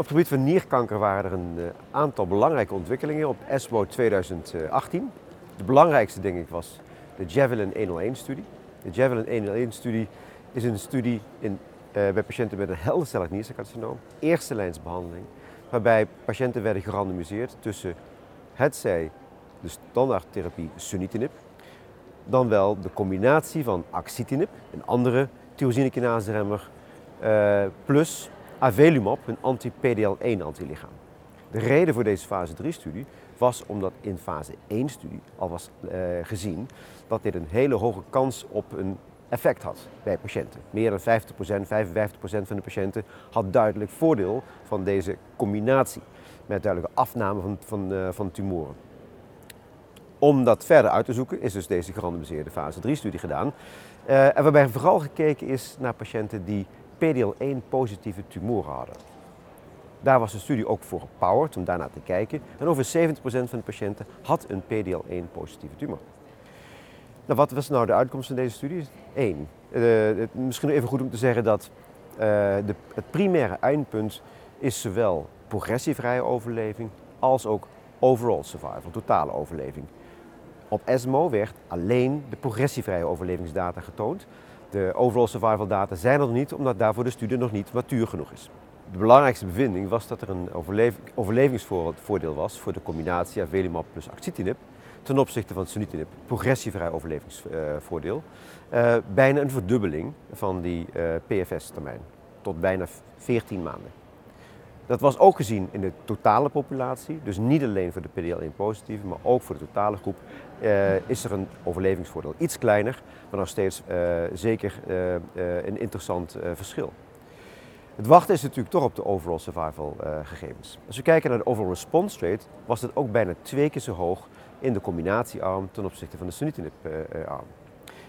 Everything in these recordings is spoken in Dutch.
het gebied van nierkanker waren er een uh, aantal belangrijke ontwikkelingen op ESMO 2018. De belangrijkste denk ik was de Javelin 101-studie. De Javelin 101-studie is een studie in, uh, bij patiënten met een heldercellig niercelcarcinoom, eerste lijnsbehandeling, waarbij patiënten werden gerandomiseerd tussen hetzij de standaardtherapie sunitinib, dan wel de combinatie van axitinib, een andere tyrosinekinase-remmer, uh, plus avelumab, een anti-PDL1 antilichaam. De reden voor deze fase 3-studie was omdat in fase 1-studie al was uh, gezien dat dit een hele hoge kans op een effect had bij patiënten. Meer dan 50%, 55% van de patiënten had duidelijk voordeel van deze combinatie met duidelijke afname van, van, uh, van tumoren. Om dat verder uit te zoeken is dus deze gerandomiseerde fase 3-studie gedaan. Uh, en waarbij vooral gekeken is naar patiënten die PDL1 positieve tumoren hadden. Daar was de studie ook voor gepowerd om daarna te kijken. En over 70% van de patiënten had een PDL1 positieve tumor. Nou, wat was nou de uitkomst van deze studie? Eén. Het, misschien even goed om te zeggen dat uh, de, het primaire eindpunt is zowel progressievrije overleving als ook overall survival, totale overleving. Op ESMO werd alleen de progressievrije overlevingsdata getoond. De overall survival data zijn er nog niet, omdat daarvoor de studie nog niet matuur genoeg is. De belangrijkste bevinding was dat er een overlev overlevingsvoordeel was voor de combinatie avelumab plus axitinib ten opzichte van sunitinib, progressievrij overlevingsvoordeel, uh, bijna een verdubbeling van die uh, PFS-termijn tot bijna 14 maanden. Dat was ook gezien in de totale populatie, dus niet alleen voor de PDL1-positieve, maar ook voor de totale groep uh, is er een overlevingsvoordeel. Iets kleiner, maar nog steeds uh, zeker uh, een interessant verschil. Het wachten is natuurlijk toch op de overall survival gegevens. Als we kijken naar de overall response rate, was het ook bijna twee keer zo hoog in de combinatiearm ten opzichte van de sunitinib-arm.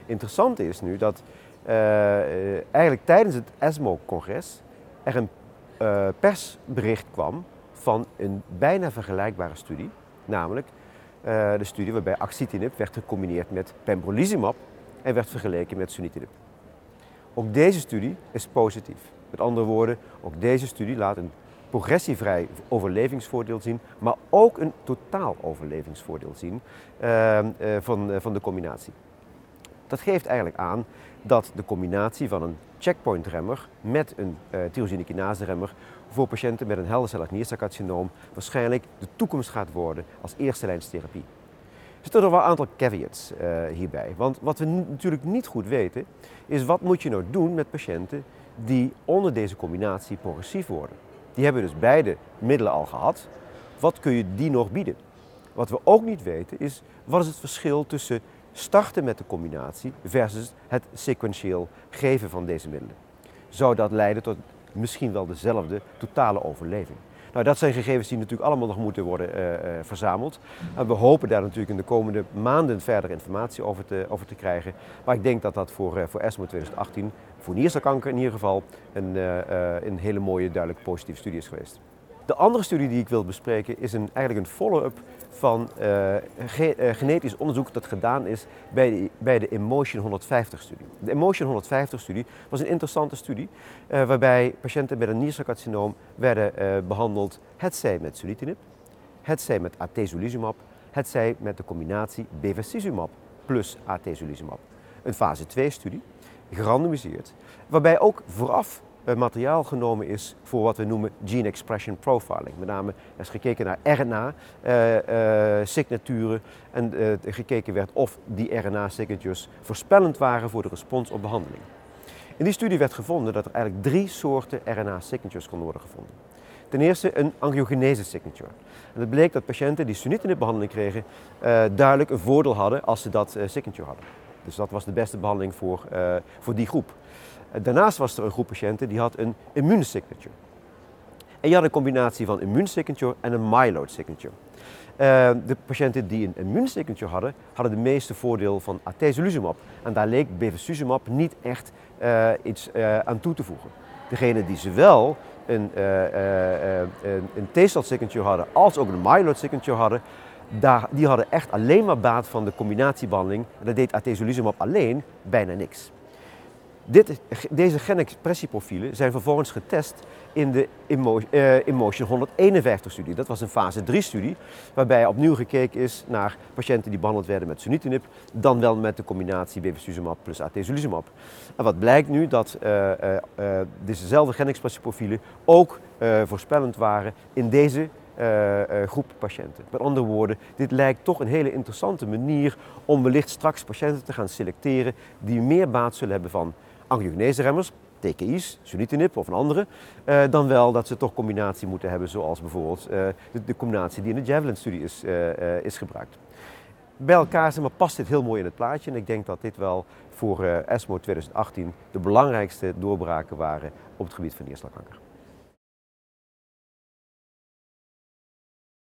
Interessant is nu dat eigenlijk tijdens het ESMO-congres er een uh, persbericht kwam van een bijna vergelijkbare studie, namelijk uh, de studie waarbij axitinib werd gecombineerd met pembrolizumab en werd vergeleken met sunitinib. Ook deze studie is positief. Met andere woorden, ook deze studie laat een progressievrij overlevingsvoordeel zien, maar ook een totaal overlevingsvoordeel zien uh, van, van de combinatie. Dat geeft eigenlijk aan dat de combinatie van een checkpoint-remmer met een uh, tyrosinekinase-remmer voor patiënten met een heldercellig niercelcarcinoom waarschijnlijk de toekomst gaat worden als eerste lijnstherapie. Er zitten nog wel een aantal caveats uh, hierbij. Want wat we natuurlijk niet goed weten, is wat moet je nou doen met patiënten die onder deze combinatie progressief worden. Die hebben dus beide middelen al gehad. Wat kun je die nog bieden? Wat we ook niet weten is, wat is het verschil tussen starten met de combinatie versus het sequentieel geven van deze middelen. Zou dat leiden tot misschien wel dezelfde totale overleving? Nou, dat zijn gegevens die natuurlijk allemaal nog moeten worden uh, uh, verzameld. En we hopen daar natuurlijk in de komende maanden verder informatie over te, over te krijgen. Maar ik denk dat dat voor, uh, voor ESMO 2018, voor niercelkanker in ieder geval, een, een hele mooie, duidelijk positieve studie is geweest. De andere studie die ik wil bespreken is een, eigenlijk een follow-up van ge uh, genetisch onderzoek dat gedaan is bij de, bij de Emotion 150-studie. De Emotion 150-studie was een interessante studie uh, waarbij patiënten met een niercelcarcinoom werden behandeld hetzij met sunitinib, hetzij met atezolizumab, hetzij met de combinatie bevacizumab plus atezolizumab. Een fase 2-studie, gerandomiseerd, waarbij ook vooraf materiaal genomen is voor wat we noemen gene expression profiling. Met name is gekeken naar RNA-signaturen uh, uh, en gekeken werd of die RNA-signatures voorspellend waren voor de respons op behandeling. In die studie werd gevonden dat er eigenlijk drie soorten RNA-signatures konden worden gevonden. Ten eerste een angiogenese signature. En het bleek dat patiënten die sunitinib-behandeling kregen duidelijk een voordeel hadden als ze dat signature hadden. Dus dat was de beste behandeling voor, voor die groep. Daarnaast was er een groep patiënten die had een immuunsignature. En je had een combinatie van immuunsignature en een myeloid signature. Uh, de patiënten die een immuunsignature hadden, hadden de meeste voordeel van atezolizumab. En daar leek bevacizumab niet echt uh, iets uh, aan toe te voegen. Degenen die zowel een, een, een T-cell signature hadden als ook een myeloid signature hadden, daar, die hadden echt alleen maar baat van de combinatiebehandeling. En dat deed atezolizumab alleen bijna niks. Dit, deze genexpressieprofielen zijn vervolgens getest in de Emotion 151-studie. Dat was een fase 3-studie, waarbij opnieuw gekeken is naar patiënten die behandeld werden met sunitinib, dan wel met de combinatie bevacizumab plus atezolizumab. En wat blijkt nu? Dat uh, uh, dezezelfde genexpressieprofielen ook voorspellend waren in deze groep patiënten. Met andere woorden, dit lijkt toch een hele interessante manier om wellicht straks patiënten te gaan selecteren die meer baat zullen hebben van angiogeneseremmers, TKI's, sunitinib of een andere, uh, dan wel dat ze toch combinatie moeten hebben zoals bijvoorbeeld de, de, combinatie die in de Javelin-studie is, is gebruikt. Bij elkaar maar, past dit heel mooi in het plaatje en ik denk dat dit wel voor ESMO 2018 de belangrijkste doorbraken waren op het gebied van nierslagkanker.